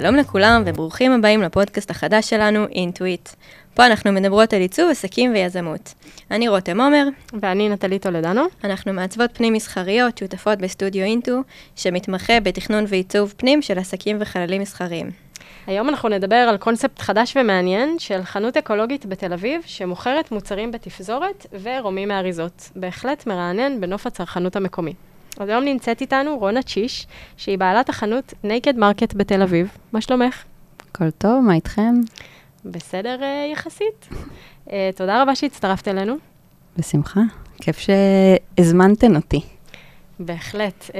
שלום לכולם וברוכים הבאים לפודקאסט החדש שלנו, אינטואיט. פה אנחנו מדברות על עיצוב, עסקים ויזמות. אני רותם עומר. ואני נטלי טולדנו. אנחנו מעצבות פנים מסחריות, שותפות בסטודיו אינטו, שמתמחה בתכנון ועיצוב פנים של עסקים וחללים מסחריים. היום אנחנו נדבר על קונספט חדש ומעניין של חנות אקולוגית בתל אביב, שמוכרת מוצרים בתפזורת ורומים מאריזות. בהחלט מרענן בנוף הצרכנות המקומי. אז היום נמצאת איתנו רונה צ'יש, שהיא בעלת החנות נייקד מרקט בתל אביב. מה שלומך? הכל טוב, מה איתכם? בסדר uh, יחסית. Uh, תודה רבה שהצטרפת אלינו. בשמחה, כיף שהזמנתן אותי. בהחלט. Uh,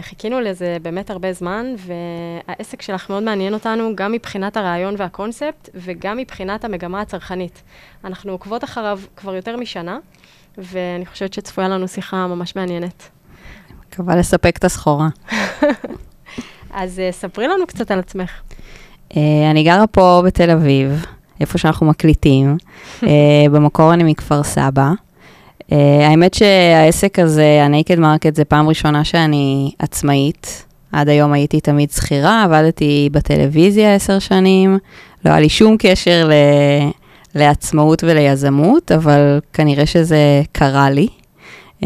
חיכינו לזה באמת הרבה זמן, והעסק שלך מאוד מעניין אותנו, גם מבחינת הרעיון והקונספט, וגם מבחינת המגמה הצרכנית. אנחנו עוקבות אחריו כבר יותר משנה, ואני חושבת שצפויה לנו שיחה ממש מעניינת. מקווה לספק את הסחורה. אז uh, ספרי לנו קצת על עצמך. Uh, אני גרה פה בתל אביב, איפה שאנחנו מקליטים. uh, במקור אני מכפר סבא. Uh, האמת שהעסק הזה, ה-Naked Market, זה פעם ראשונה שאני עצמאית. עד היום הייתי תמיד שכירה, עבדתי בטלוויזיה עשר שנים, לא היה לי שום קשר ל... לעצמאות וליזמות, אבל כנראה שזה קרה לי. Uh,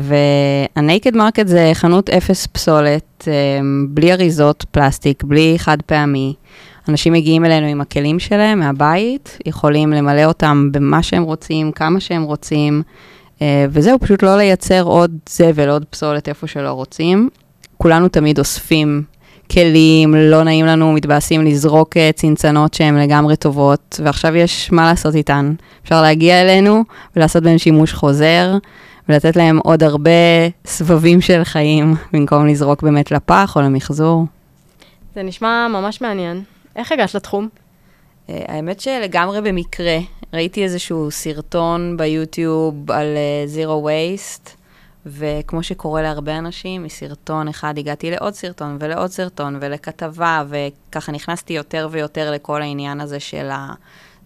וה-Naked Market זה חנות אפס פסולת, uh, בלי אריזות פלסטיק, בלי חד פעמי. אנשים מגיעים אלינו עם הכלים שלהם מהבית, יכולים למלא אותם במה שהם רוצים, כמה שהם רוצים, uh, וזהו, פשוט לא לייצר עוד זבל, עוד פסולת איפה שלא רוצים. כולנו תמיד אוספים כלים, לא נעים לנו, מתבאסים לזרוק צנצנות שהן לגמרי טובות, ועכשיו יש מה לעשות איתן. אפשר להגיע אלינו ולעשות בהן שימוש חוזר. ולתת להם עוד הרבה סבבים של חיים, במקום לזרוק באמת לפח או למחזור. זה נשמע ממש מעניין. איך הגעת לתחום? Uh, האמת שלגמרי במקרה, ראיתי איזשהו סרטון ביוטיוב על uh, Zero Waste, וכמו שקורה להרבה אנשים, מסרטון אחד הגעתי לעוד סרטון ולעוד סרטון ולכתבה, וככה נכנסתי יותר ויותר לכל העניין הזה של ה...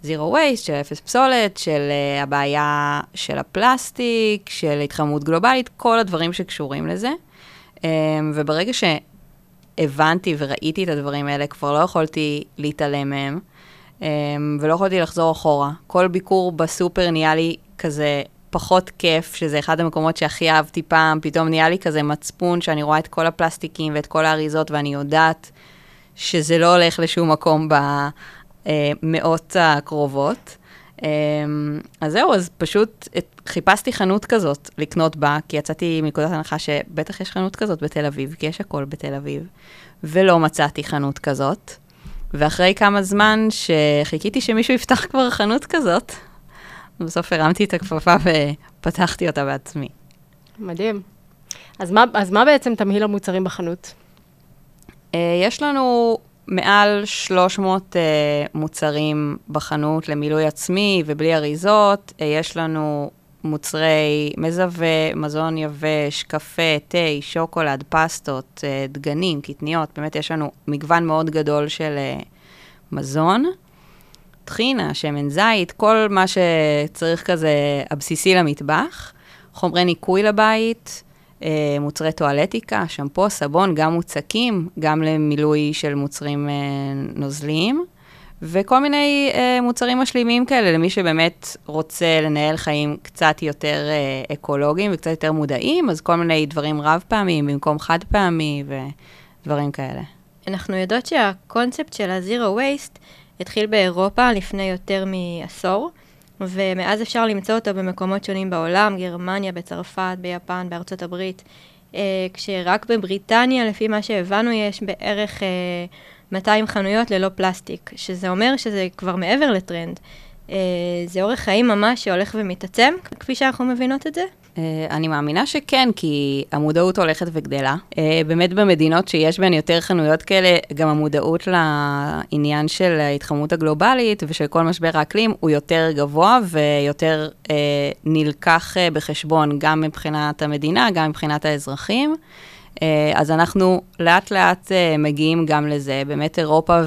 זירו וייסט, של אפס פסולת, של uh, הבעיה של הפלסטיק, של התחממות גלובלית, כל הדברים שקשורים לזה. Um, וברגע שהבנתי וראיתי את הדברים האלה, כבר לא יכולתי להתעלם מהם, um, ולא יכולתי לחזור אחורה. כל ביקור בסופר נהיה לי כזה פחות כיף, שזה אחד המקומות שהכי אהבתי פעם, פתאום נהיה לי כזה מצפון שאני רואה את כל הפלסטיקים ואת כל האריזות, ואני יודעת שזה לא הולך לשום מקום במאות הקרובות. אז זהו, אז פשוט חיפשתי חנות כזאת לקנות בה, כי יצאתי מנקודת הנחה שבטח יש חנות כזאת בתל אביב, כי יש הכל בתל אביב, ולא מצאתי חנות כזאת. ואחרי כמה זמן שחיכיתי שמישהו יפתח כבר חנות כזאת, בסוף הרמתי את הכפפה ופתחתי אותה בעצמי. מדהים. אז מה, אז מה בעצם תמהיל המוצרים בחנות? Uh, יש לנו מעל 300 uh, מוצרים בחנות למילוי עצמי ובלי אריזות. Uh, יש לנו מוצרי מזווה, מזון יבש, קפה, תה, שוקולד, פסטות, uh, דגנים, קטניות. באמת יש לנו מגוון מאוד גדול של uh, מזון. טחינה, שמן זית, כל מה שצריך כזה הבסיסי למטבח, חומרי ניקוי לבית, אה, מוצרי טואלטיקה, שמפו, סבון, גם מוצקים, גם למילוי של מוצרים אה, נוזליים, וכל מיני אה, מוצרים משלימים כאלה למי שבאמת רוצה לנהל חיים קצת יותר אקולוגיים וקצת יותר מודעים, אז כל מיני דברים רב פעמיים במקום חד פעמי ודברים כאלה. אנחנו יודעות שהקונספט של ה-Zero Waste התחיל באירופה לפני יותר מעשור, ומאז אפשר למצוא אותו במקומות שונים בעולם, גרמניה, בצרפת, ביפן, בארצות הברית, אה, כשרק בבריטניה, לפי מה שהבנו, יש בערך אה, 200 חנויות ללא פלסטיק, שזה אומר שזה כבר מעבר לטרנד. אה, זה אורך חיים ממש שהולך ומתעצם, כפי שאנחנו מבינות את זה. Uh, אני מאמינה שכן, כי המודעות הולכת וגדלה. Uh, באמת במדינות שיש בהן יותר חנויות כאלה, גם המודעות לעניין של ההתחממות הגלובלית ושל כל משבר האקלים הוא יותר גבוה ויותר uh, נלקח בחשבון גם מבחינת המדינה, גם מבחינת האזרחים. אז אנחנו לאט לאט מגיעים גם לזה. באמת אירופה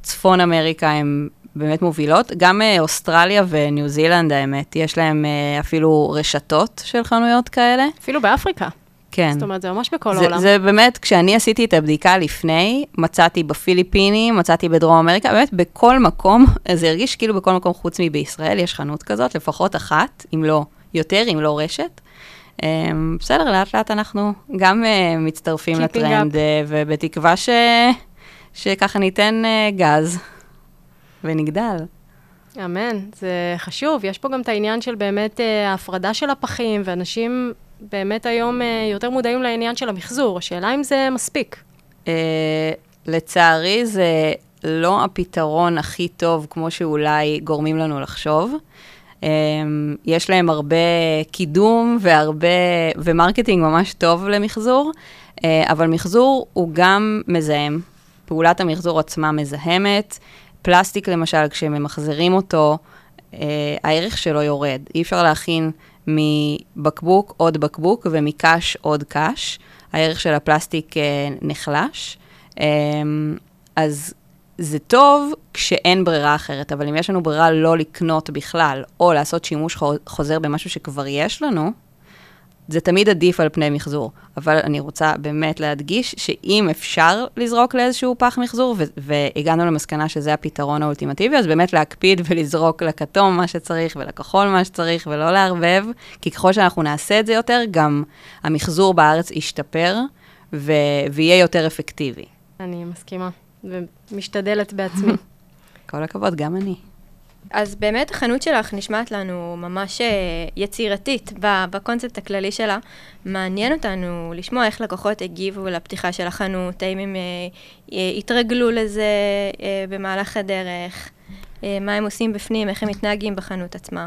וצפון אמריקה הם באמת מובילות. גם אה, אוסטרליה וניו זילנד, האמת, יש להם אה, אפילו רשתות של חנויות כאלה. אפילו באפריקה. כן. זאת אומרת, זה ממש בכל זה, העולם. זה באמת, כשאני עשיתי את הבדיקה לפני, מצאתי בפיליפינים, מצאתי בדרום אמריקה, באמת בכל מקום, זה הרגיש כאילו בכל מקום חוץ מבישראל יש חנות כזאת, לפחות אחת, אם לא יותר, אם לא רשת. אמ, בסדר, לאט לאט אנחנו גם אה, מצטרפים לטרנד. אה, ובתקווה ש... שככה ניתן אה, גז ונגדל. אמן, זה חשוב. יש פה גם את העניין של באמת אה, ההפרדה של הפחים, ואנשים באמת היום אה, יותר מודעים לעניין של המחזור. השאלה אם זה מספיק. אה, לצערי, זה לא הפתרון הכי טוב, כמו שאולי גורמים לנו לחשוב. יש להם הרבה קידום והרבה, ו marketing ממש טוב למחזור, אבל מחזור הוא גם מזהם. פעולת המחזור עצמה מזהמת. פלסטיק, למשל, כשממחזרים אותו, אה, הערך שלו יורד. אי אפשר להכין מבקבוק עוד בקבוק ומקש עוד קש. הערך של הפלסטיק אה, נחלש. אה, אז זה טוב כשאין ברירה אחרת, אבל אם יש לנו ברירה לא לקנות בכלל, או לעשות שימוש חו- חוזר במשהו שכבר יש לנו, זה תמיד עדיף על פני מחזור. אבל אני רוצה באמת להדגיש שאם אפשר לזרוק לאיזשהו פח מחזור, ו- והגענו למסקנה שזה הפתרון האולטימטיבי, אז באמת להקפיד ולזרוק לכתום מה שצריך ולכחול מה שצריך ולא לערבב, כי ככל שאנחנו נעשה את זה יותר, גם המחזור בארץ ישתפר ו- ויהיה יותר אפקטיבי. אני מסכימה, ומשתדלת בעצמי. כל הכבוד, גם אני. אז באמת החנות שלך נשמעת לנו ממש אה, יצירתית בקונספט הכללי שלה. מעניין אותנו לשמוע איך לקוחות הגיבו לפתיחה של החנות, האם הם אה, אה, התרגלו לזה במהלך הדרך, מה הם עושים בפנים, איך הם מתנהגים בחנות עצמה.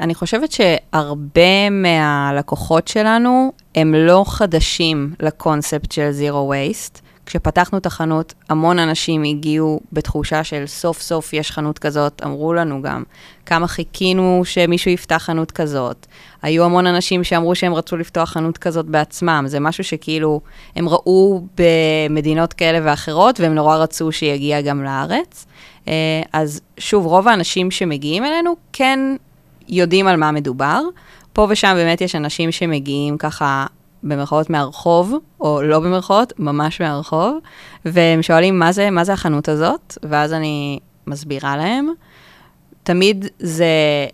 אני חושבת שהרבה מהלקוחות שלנו הם לא חדשים לקונספט של Zero Waste. כשפתחנו את החנות, המון אנשים הגיעו בתחושה של סוף סוף יש חנות כזאת, אמרו לנו גם כמה חיכינו שמישהו יפתח חנות כזאת. היו המון אנשים שאמרו שהם רצו לפתוח חנות כזאת בעצמם, זה משהו שכאילו הם ראו במדינות כאלה ואחרות, והם נורא רצו שיגיע גם לארץ. אה, אז שוב, רוב האנשים שמגיעים אלינו כן יודעים על מה מדובר. פה ושם באמת יש אנשים שמגיעים ככה במרכאות מהרחוב, או לא במרכאות, ממש מהרחוב, והם שואלים מה זה, מה זה החנות הזאת, ואז אני מסבירה להם. תמיד זה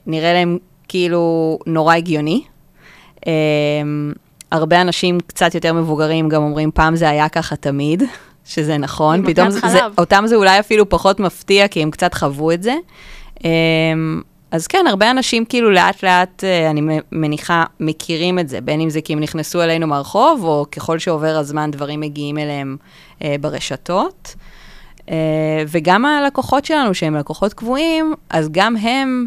נראה להם כאילו נורא הגיוני. Um, הרבה אנשים קצת יותר מבוגרים גם אומרים, פעם זה היה ככה תמיד, שזה נכון. פתאום זה, זה. אותם זה אולי אפילו פחות מפתיע, כי הם קצת חוו את זה. Um, אז כן, הרבה אנשים כאילו לאט לאט, אה, אני מניחה, מכירים את זה, בין אם זה כי הם נכנסו אלינו מהרחוב, או ככל שעובר הזמן דברים מגיעים אליהם אה, ברשתות. אה, וגם הלקוחות שלנו, שהם לקוחות קבועים, אז גם הם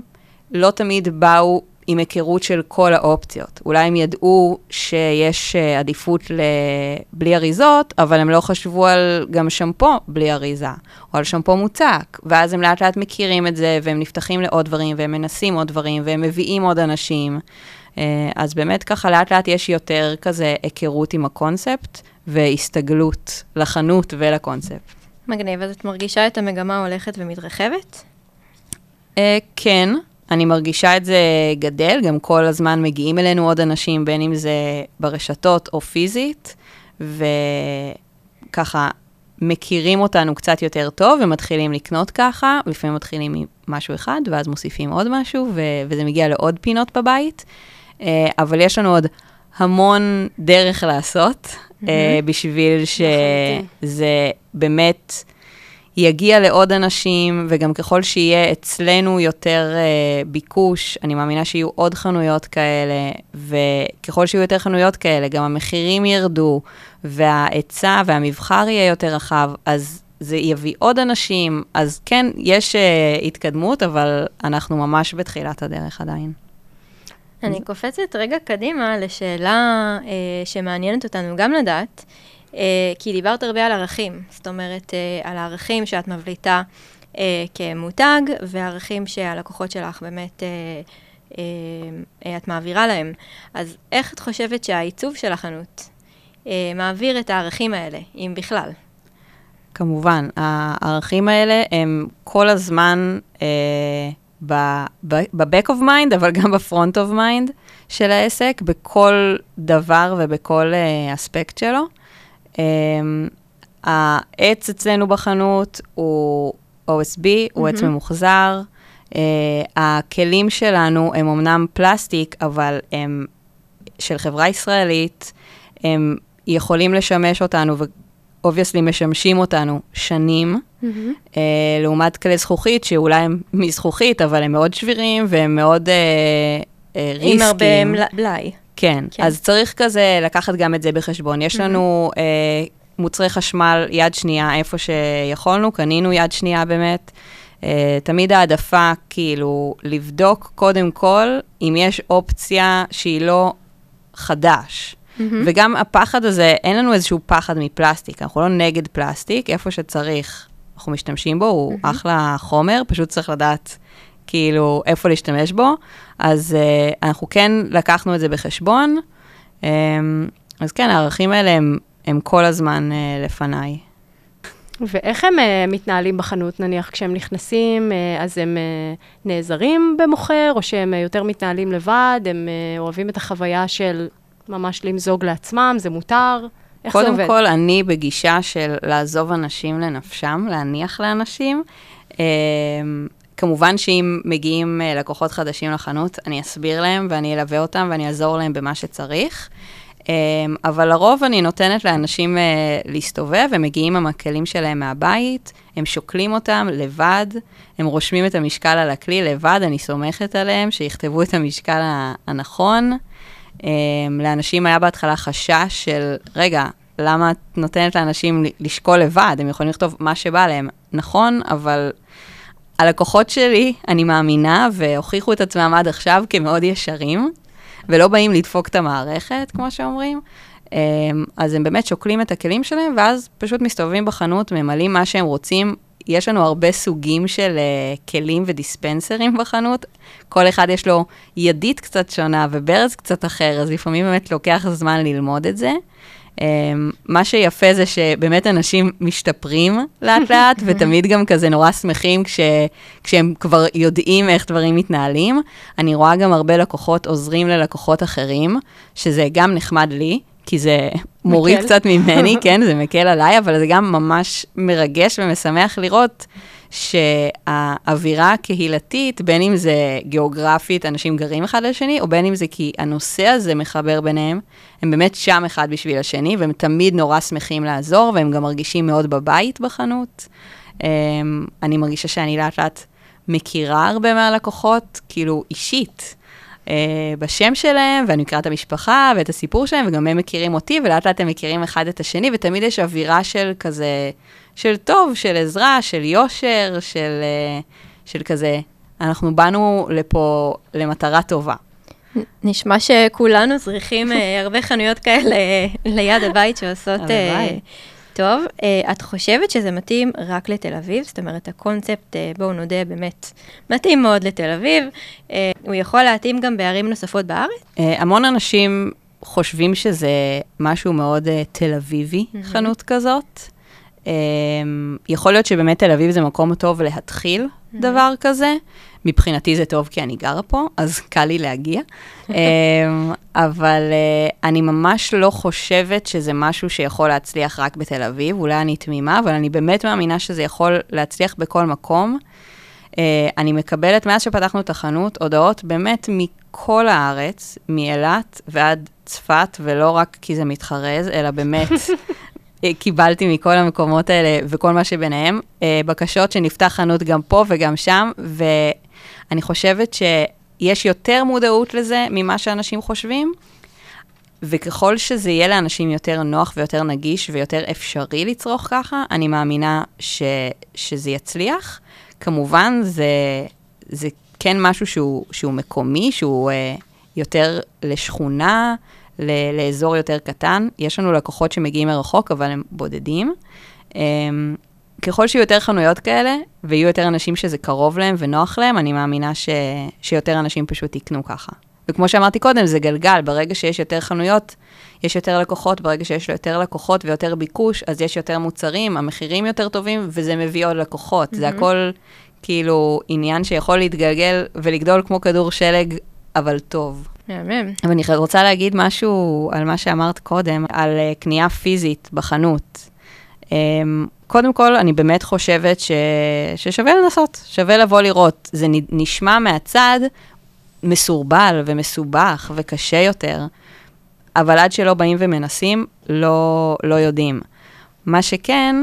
לא תמיד באו עם היכרות של כל האופציות. אולי הם ידעו שיש אה, עדיפות לבלי אריזות, אבל הם לא חשבו על גם שמפו בלי אריזה, או על שמפו מוצק, ואז הם לאט לאט מכירים את זה, והם נפתחים לעוד דברים, והם מנסים עוד דברים, והם מביאים עוד אנשים. אה, אז באמת ככה לאט לאט יש יותר כזה היכרות עם הקונספט, והסתגלות לחנות ולקונספט. מגניב, אז את מרגישה את המגמה הולכת ומתרחבת? Uh, כן, אני מרגישה את זה גדל, גם כל הזמן מגיעים אלינו עוד אנשים, בין אם זה ברשתות או פיזית, וככה מכירים אותנו קצת יותר טוב ומתחילים לקנות ככה, לפעמים מתחילים ממשהו אחד, ואז מוסיפים עוד משהו, ו- וזה מגיע לעוד פינות בבית, uh, אבל יש לנו עוד המון דרך לעשות, mm-hmm. uh, בשביל שזה באמת... יגיע לעוד אנשים, וגם ככל שיהיה אצלנו יותר uh, ביקוש, אני מאמינה שיהיו עוד חנויות כאלה, וככל שיהיו יותר חנויות כאלה, גם המחירים ירדו, וההיצע והמבחר יהיה יותר רחב, אז זה יביא עוד אנשים. אז כן, יש uh, התקדמות, אבל אנחנו ממש בתחילת הדרך עדיין. אני קופצת רגע קדימה לשאלה uh, שמעניינת אותנו גם לדעת. Uh, כי דיברת הרבה על ערכים, זאת אומרת, uh, על הערכים שאת מבליטה uh, כמותג, וערכים שהלקוחות שלך באמת, את מעבירה להם. אז איך את חושבת שהעיצוב של החנות מעביר את הערכים האלה, אם בכלל? כמובן, הערכים האלה הם כל הזמן אה, ב-back of mind, אבל גם ב-front of mind של העסק, בכל דבר ובכל uh, אספקט שלו. Um, העץ אצלנו בחנות הוא OSB. הוא עץ ממוחזר. Uh, הכלים שלנו הם אמנם פלסטיק, אבל הם של חברה ישראלית, הם יכולים לשמש אותנו, ו obviously משמשים אותנו שנים, mm-hmm. uh, לעומת כלי זכוכית, שאולי הם מזכוכית, אבל הם מאוד שבירים והם מאוד uh, uh, ריסקים. עם הרבה בלאי. כן, כן, אז צריך כזה לקחת גם את זה בחשבון. יש לנו mm-hmm. uh, מוצרי חשמל יד שנייה איפה שיכולנו, קנינו יד שנייה באמת. Uh, תמיד העדפה, כאילו, לבדוק קודם כל אם יש אופציה שהיא לא חדש. Mm-hmm. וגם הפחד הזה, אין לנו איזשהו פחד מפלסטיק, אנחנו לא נגד פלסטיק, איפה שצריך, אנחנו משתמשים בו, הוא mm-hmm. אחלה חומר, פשוט צריך לדעת כאילו איפה להשתמש בו. אז uh, אנחנו כן לקחנו את זה בחשבון. Um, אז כן, הערכים האלה הם, הם כל הזמן uh, לפניי. ואיך הם uh, מתנהלים בחנות, נניח, כשהם נכנסים, uh, אז הם uh, נעזרים במוכר, או שהם uh, יותר מתנהלים לבד, הם uh, אוהבים את החוויה של ממש למזוג לעצמם, זה מותר? איך זה עובד? קודם כל, אני בגישה של לעזוב אנשים לנפשם, להניח לאנשים. Uh, כמובן שאם מגיעים uh, לקוחות חדשים לחנות, אני אסביר להם ואני אלווה אותם ואני אעזור להם במה שצריך. אמ, אבל לרוב אני נותנת לאנשים אה, להסתובב, הם מגיעים עם הכלים שלהם מהבית, הם שוקלים אותם לבד, הם רושמים את המשקל על הכלי לבד, אני סומכת עליהם שיכתבו את המשקל הנכון. אמ, לאנשים היה בהתחלה חשש של, רגע, למה את נותנת לאנשים לשקול לבד? הם יכולים לכתוב מה שבא להם. נכון, אבל הלקוחות שלי, אני מאמינה, והוכיחו את עצמם עד עכשיו כמאוד ישרים. ולא באים לדפוק את המערכת, כמו שאומרים. אמ, אז הם באמת שוקלים את הכלים שלהם, ואז פשוט מסתובבים בחנות, ממלאים מה שהם רוצים. יש לנו הרבה סוגים של uh, כלים ודיספנסרים בחנות. כל אחד יש לו ידית קצת שונה וברז קצת אחר, אז לפעמים באמת לוקח זמן ללמוד את זה. Um, מה שיפה זה שבאמת אנשים משתפרים לאט לאט, ותמיד גם כזה נורא שמחים כש, כשהם כבר יודעים איך דברים מתנהלים. אני רואה גם הרבה לקוחות עוזרים ללקוחות אחרים, שזה גם נחמד לי, כי זה מוריד קצת ממני, כן, זה מקל עליי, אבל זה גם ממש מרגש ומשמח לראות שהאווירה הקהילתית, בין אם זה גיאוגרפית, אנשים גרים אחד לשני, או בין אם זה כי הנושא הזה מחבר ביניהם, הם באמת שם אחד בשביל השני, והם תמיד נורא שמחים לעזור, והם גם מרגישים מאוד בבית בחנות. אמ, אני מרגישה שאני לאט לאט מכירה הרבה מהלקוחות, כאילו אישית. Uh, בשם שלהם, ואני מכירה את המשפחה ואת הסיפור שלהם, וגם הם מכירים אותי, ולאט לאט הם מכירים אחד את השני, ותמיד יש אווירה של כזה של טוב, של עזרה, של יושר, של, אה, של כזה, אנחנו באנו לפה למטרה טובה. נשמע שכולנו צריכים אה, הרבה חנויות כאלה אה, ליד הבית שעושות טוב. את חושבת שזה מתאים רק לתל אביב? זאת אומרת, הקונספט, בואו נודה, באמת מתאים מאוד לתל אביב. הוא יכול להתאים גם בערים נוספות בארץ? המון אנשים חושבים שזה משהו מאוד תל אביבי, חנות כזאת. Um, יכול להיות שבאמת תל אביב זה מקום טוב להתחיל. דבר כזה. מבחינתי זה טוב כי אני גרה פה, אז קל לי להגיע. um, אבל uh, אני ממש לא חושבת שזה משהו שיכול להצליח רק בתל אביב, אולי אני תמימה, אבל אני באמת מאמינה שזה יכול להצליח בכל מקום. Uh, אני מקבלת, מאז שפתחנו את החנות, הודעות באמת מכל הארץ, מאילת ועד צפת, ולא רק כי זה מתחרז, אלא באמת קיבלתי מכל המקומות האלה וכל מה שביניהם, אה, בקשות שנפתח חנות גם פה וגם שם, ואני חושבת שיש יותר מודעות לזה ממה שאנשים חושבים, וככל שזה יהיה לאנשים יותר נוח ויותר נגיש ויותר אפשרי לצרוך ככה, אני מאמינה ש, שזה יצליח. כמובן, זה, זה כן משהו שהוא, שהוא מקומי, שהוא uh, יותר לשכונה, לאזור יותר קטן. יש לנו לקוחות שמגיעים מרחוק, אבל הם בודדים. Um, ככל שיהיו יותר חנויות כאלה, ויהיו יותר אנשים שזה קרוב להם ונוח להם, אני מאמינה ש, שיותר אנשים פשוט יקנו ככה. וכמו שאמרתי קודם, זה גלגל, ברגע שיש יותר חנויות, יש יותר לקוחות, ברגע שיש יותר לקוחות ויותר ביקוש, אז יש יותר מוצרים, המחירים יותר טובים, וזה מביא עוד לקוחות. Mm-hmm. זה הכל כאילו עניין שיכול להתגלגל ולגדול כמו כדור שלג, אבל טוב. מהמם. אבל אני רוצה להגיד משהו על מה שאמרת קודם, על uh, קנייה פיזית בחנות. Um, קודם כל, אני באמת חושבת ש... ששווה לנסות, שווה לבוא לראות. זה נשמע מהצד מסורבל ומסובך וקשה יותר, אבל עד שלא באים ומנסים, לא, לא יודעים. מה שכן,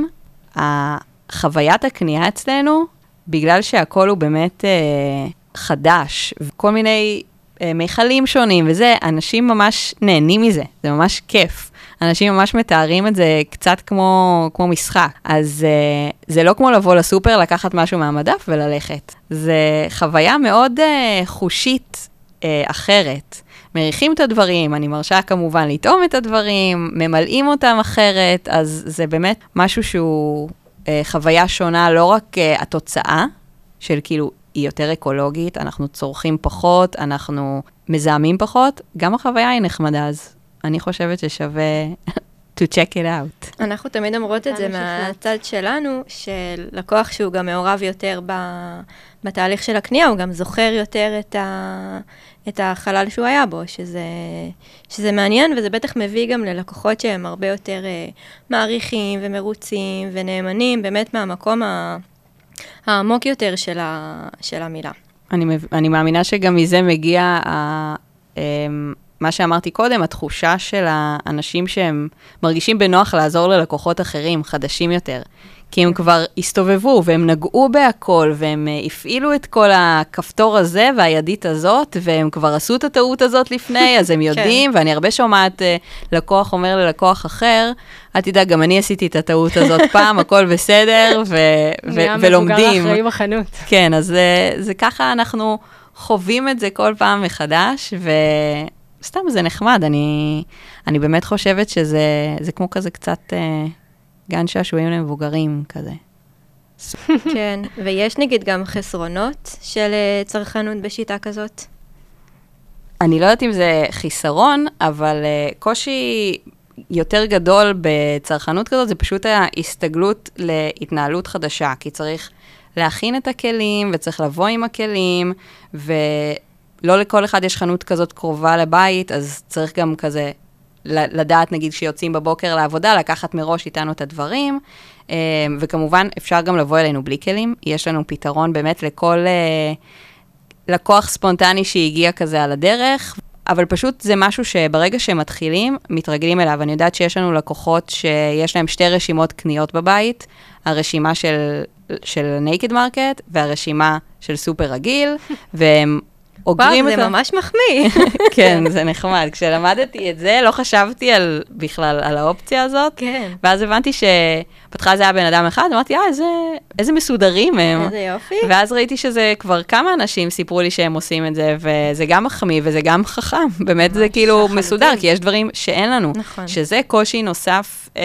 חוויית הקנייה אצלנו, בגלל שהכל הוא באמת אה, חדש, וכל מיני אה, מיכלים שונים וזה, אנשים ממש נהנים מזה, זה ממש כיף. אנשים ממש מתארים את זה קצת כמו, כמו משחק. אז אה, זה לא כמו לבוא לסופר, לקחת משהו מהמדף וללכת. זה חוויה מאוד אה, חושית אה, אחרת. מריחים את הדברים, אני מרשה כמובן לטעום את הדברים, ממלאים אותם אחרת, אז זה באמת משהו שהוא אה, חוויה שונה, לא רק אה, התוצאה של כאילו, היא יותר אקולוגית, אנחנו צורכים פחות, אנחנו מזהמים פחות, גם החוויה היא נחמדה, אז אני חושבת ששווה to check it out. אנחנו תמיד אומרות את זה מהצד שלנו, שלקוח שהוא גם מעורב יותר ב, בתהליך של הקנייה, הוא גם זוכר יותר את, ה, את החלל שהוא היה בו, שזה, שזה מעניין, וזה בטח מביא גם ללקוחות שהם הרבה יותר uh, מעריכים ומרוצים ונאמנים, באמת מהמקום ה, העמוק יותר של, ה, של המילה. אני, אני מאמינה שגם מזה מגיע ה... Um, מה שאמרתי קודם, התחושה של האנשים שהם מרגישים בנוח לעזור ללקוחות אחרים, חדשים יותר. כי הם כבר הסתובבו והם נגעו בהכל והם uh, הפעילו את כל הכפתור הזה והידית הזאת, והם כבר עשו את הטעות הזאת לפני, אז הם כן. יודעים, כן. ואני הרבה שומעת uh, לקוח אומר ללקוח אחר, אל תדאג, גם אני עשיתי את הטעות הזאת פעם, הכל בסדר, ו- ו- ולומדים. נהיה מבוגר אחראי בחנות. כן, אז uh, זה ככה אנחנו חווים את זה כל פעם מחדש, ו... סתם זה נחמד, אני, אני באמת חושבת שזה כמו כזה קצת אה, גן שעשועים למבוגרים כזה. כן, ויש נגיד גם חסרונות של אה, צרכנות בשיטה כזאת? אני לא יודעת אם זה חיסרון, אבל uh, קושי יותר גדול בצרכנות כזאת זה פשוט ההסתגלות להתנהלות חדשה, כי צריך להכין את הכלים וצריך לבוא עם הכלים, ו... לא לכל אחד יש חנות כזאת קרובה לבית, אז צריך גם כזה לדעת, נגיד, שיוצאים בבוקר לעבודה, לקחת מראש איתנו את הדברים, אה, וכמובן, אפשר גם לבוא אלינו בלי כלים. יש לנו פתרון באמת לכל אה, לקוח ספונטני שהגיע כזה על הדרך, אבל פשוט זה משהו שברגע שהם מתחילים, מתרגלים אליו. אני יודעת שיש לנו לקוחות שיש להם שתי רשימות קניות בבית, הרשימה של, של נייקד מרקט והרשימה של סופר רגיל, והם אוגרים את ה... זה ממש מחמיא. כן, זה נחמד. כשלמדתי את זה, לא חשבתי על, בכלל על האופציה הזאת. כן. ואז הבנתי שבהתחלה זה היה בן אדם אחד, אמרתי, אה, איזה, איזה מסודרים הם. איזה יופי. ואז ראיתי שזה כבר כמה אנשים סיפרו לי שהם עושים את זה, וזה גם מחמיא וזה גם חכם. באמת זה כאילו מסודר, כי יש דברים שאין לנו. נכון. שזה קושי נוסף. אה,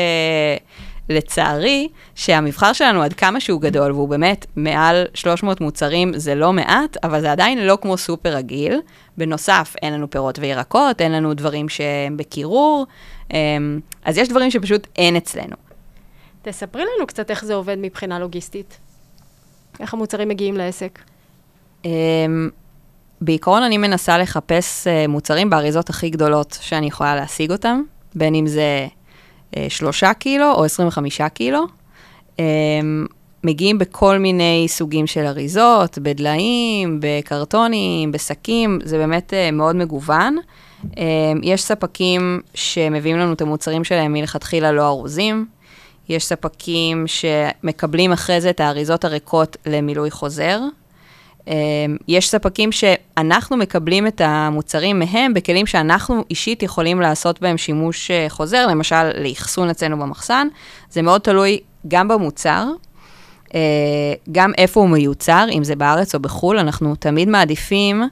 לצערי, שהמבחר שלנו, עד כמה שהוא גדול, והוא באמת מעל 300 מוצרים, זה לא מעט, אבל זה עדיין לא כמו סופר רגיל. בנוסף, אין לנו פירות וירקות, אין לנו דברים שהם בקירור, אמ, אז יש דברים שפשוט אין אצלנו. תספרי לנו קצת איך זה עובד מבחינה לוגיסטית. איך המוצרים מגיעים לעסק? אמ, בעיקרון אני מנסה לחפש אה, מוצרים באריזות הכי גדולות שאני יכולה להשיג אותם, בין אם זה שלושה קילו או 25 קילו. אה, מגיעים בכל מיני סוגים של אריזות, בדליים, בקרטונים, בשקים, זה באמת אה, מאוד מגוון. יש ספקים שמביאים לנו את המוצרים שלהם מלכתחילה לא ארוזים. יש ספקים שמקבלים אחרי זה את האריזות הריקות למילוי חוזר. אמ, יש ספקים שאנחנו מקבלים את המוצרים מהם בכלים שאנחנו אישית יכולים לעשות בהם שימוש אה, חוזר, למשל לאחסון אצלנו במחסן. זה מאוד תלוי גם במוצר, אה, גם איפה הוא מיוצר, אם זה בארץ או בחו"ל, אנחנו תמיד מעדיפים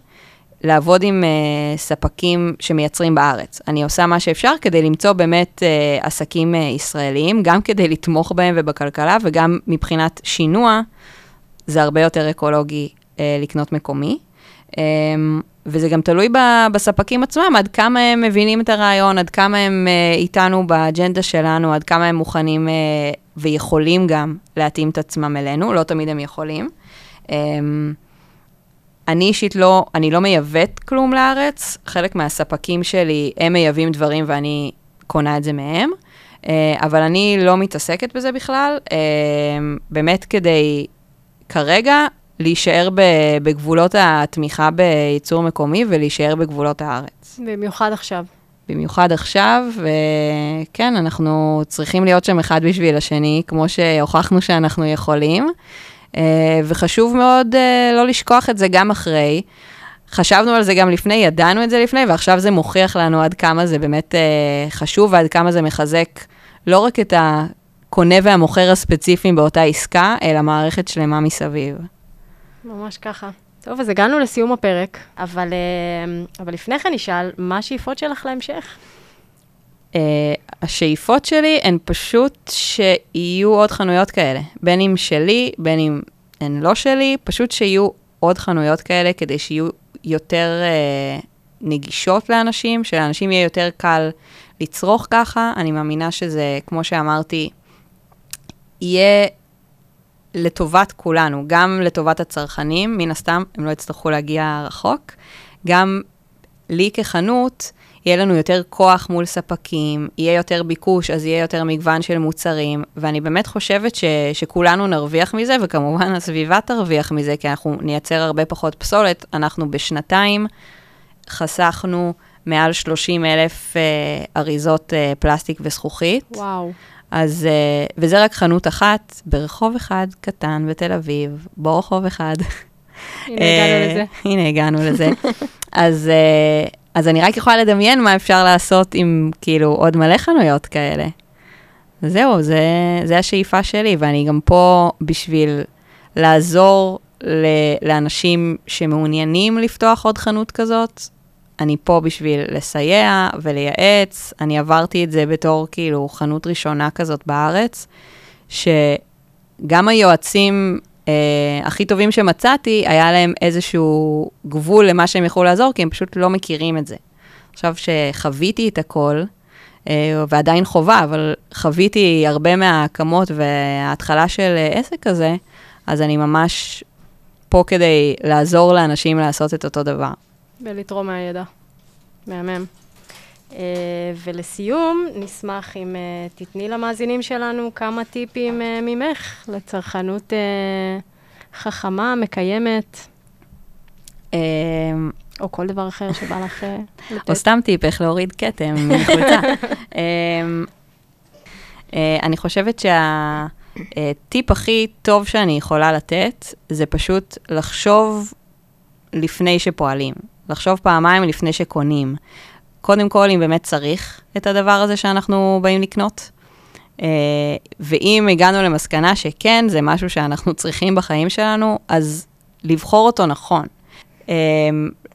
לעבוד עם uh, ספקים שמייצרים בארץ. אני עושה מה שאפשר כדי למצוא באמת uh, עסקים uh, ישראליים, גם כדי לתמוך בהם ובכלכלה, וגם מבחינת שינוע, זה הרבה יותר אקולוגי לקנות מקומי. אה, וזה גם תלוי בספקים עצמם, עד כמה הם מבינים את הרעיון, עד כמה הם אה, איתנו באג'נדה שלנו, עד כמה הם מוכנים אה, ויכולים גם להתאים את עצמם אלינו, לא תמיד הם יכולים. אמ, אני אישית לא, אני לא מייבאת כלום לארץ, חלק מהספקים שלי, הם מייבאים דברים ואני קונה את זה מהם, אה, אבל אני לא מתעסקת בזה בכלל, אה, באמת כדי כרגע להישאר בגבולות התמיכה בייצור מקומי ולהישאר בגבולות הארץ. במיוחד עכשיו. במיוחד עכשיו, וכן, אנחנו צריכים להיות שם אחד בשביל השני, כמו שהוכחנו שאנחנו יכולים. אה, וחשוב מאוד אה, לא לשכוח את זה גם אחרי. חשבנו על זה גם לפני, ידענו את זה לפני, ועכשיו זה מוכיח לנו עד כמה זה באמת אה, חשוב ועד כמה זה מחזק לא רק את הקונה והמוכר הספציפיים באותה עסקה, אלא מערכת שלמה מסביב. ממש ככה. טוב, אז הגענו לסיום הפרק, אבל, אבל לפני כן נשאל, מה השאיפות שלך להמשך? Uh, השאיפות שלי הן פשוט שיהיו עוד חנויות כאלה, בין אם שלי, בין אם הן לא שלי, פשוט שיהיו עוד חנויות כאלה כדי שיהיו יותר uh, נגישות לאנשים, שלאנשים יהיה יותר קל לצרוך ככה. אני מאמינה שזה, כמו שאמרתי, יהיה לטובת כולנו, גם לטובת הצרכנים, מן הסתם, הם לא יצטרכו להגיע רחוק, גם לי כחנות, יהיה לנו יותר כוח מול ספקים, יהיה יותר ביקוש, אז יהיה יותר מגוון של מוצרים, ואני באמת חושבת ש, שכולנו נרוויח מזה, וכמובן הסביבה תרוויח מזה, כי אנחנו נייצר הרבה פחות פסולת. אנחנו בשנתיים חסכנו מעל 30 אלף אה, אריזות אה, פלסטיק וזכוכית. וואו. אז, אה, וזה רק חנות אחת ברחוב אחד קטן בתל אביב, ברחוב אחד. הנה הגענו לזה. הנה הגענו לזה. אז... אה, אז אני רק יכולה לדמיין מה אפשר לעשות עם כאילו עוד מלא חנויות כאלה. זהו, זה, זה השאיפה שלי, ואני גם פה בשביל לעזור ל, לאנשים שמעוניינים לפתוח עוד חנות כזאת. אני פה בשביל לסייע ולייעץ. אני עברתי את זה בתור כאילו חנות ראשונה כזאת בארץ, שגם היועצים אה, הכי טובים שמצאתי, היה להם איזשהו גבול למה שהם יכולו לעזור, כי הם פשוט לא מכירים את זה. עכשיו שחוויתי את הכל, אה, ועדיין חובה, אבל חוויתי הרבה מההקמות וההתחלה של עסק כזה, אז אני ממש פה כדי לעזור לאנשים לעשות את אותו דבר. ולתרום מהידע. מהמם. Uh, ולסיום, נשמח אם uh, תתני למאזינים שלנו כמה טיפים uh, ממך לצרכנות uh, חכמה, מקיימת, או כל דבר אחר שבא לך uh, לתת. או סתם טיפ, איך להוריד כתם מחולצה. אני חושבת שהטיפ הכי טוב שאני יכולה לתת, זה פשוט לחשוב לפני שפועלים. לחשוב פעמיים לפני שקונים. קודם כל, אם באמת צריך את הדבר הזה שאנחנו באים לקנות. Uh, ואם הגענו למסקנה שכן, זה משהו שאנחנו צריכים בחיים שלנו, אז לבחור אותו נכון. Uh,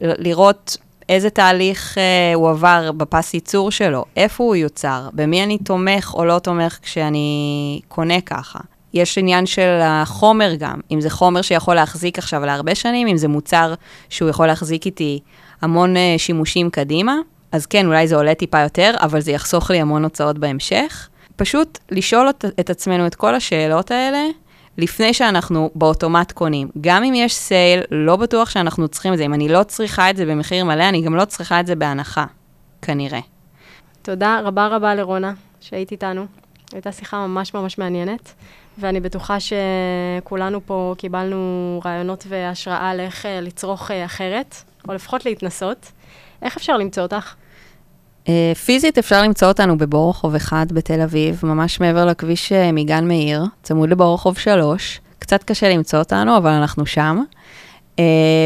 לראות איזה תהליך uh, הוא עבר בפס ייצור שלו, איפה הוא יוצר, במי אני תומך או לא תומך כשאני קונה ככה. יש עניין של החומר גם, אם זה חומר שיכול להחזיק עכשיו להרבה שנים, אם זה מוצר שהוא יכול להחזיק איתי המון uh, שימושים קדימה, אז כן, אולי זה עולה טיפה יותר, אבל זה יחסוך לי המון הוצאות בהמשך. פשוט לשאול את, את עצמנו את כל השאלות האלה לפני שאנחנו באוטומט קונים. גם אם יש סייל, לא בטוח שאנחנו צריכים את זה. אם אני לא צריכה את זה במחיר מלא, אני גם לא צריכה את זה בהנחה, כנראה. תודה רבה רבה לרונה שהיית איתנו. הייתה שיחה ממש ממש מעניינת, ואני בטוחה שכולנו פה קיבלנו רעיונות והשראה על איך אה, לצרוך אה, אחרת, או לפחות להתנסות. איך אפשר למצוא אותך? Uh, פיזית אפשר למצוא אותנו בבור רחוב 1 בתל אביב, ממש מעבר לכביש מגן מאיר, צמוד לבור רחוב 3. קצת קשה למצוא אותנו, אבל אנחנו שם.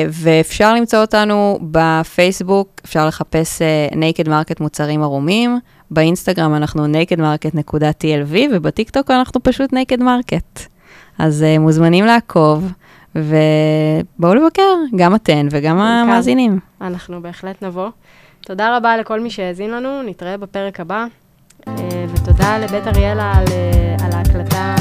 ואפשר למצוא אותנו בפייסבוק, אפשר לחפש Naked Market מוצרים ערומים, באינסטגרם אנחנו nakedmarket.tlv, ובטיקטוק אנחנו פשוט Naked Market. אז uh, מוזמנים לעקוב, ובואו לבקר, גם אתן וגם המאזינים. אנחנו בהחלט נבוא. תודה רבה לכל מי שהאזין לנו, נתראה בפרק הבא. אה, ותודה לבית אריאלה על, אה, על ההקלטה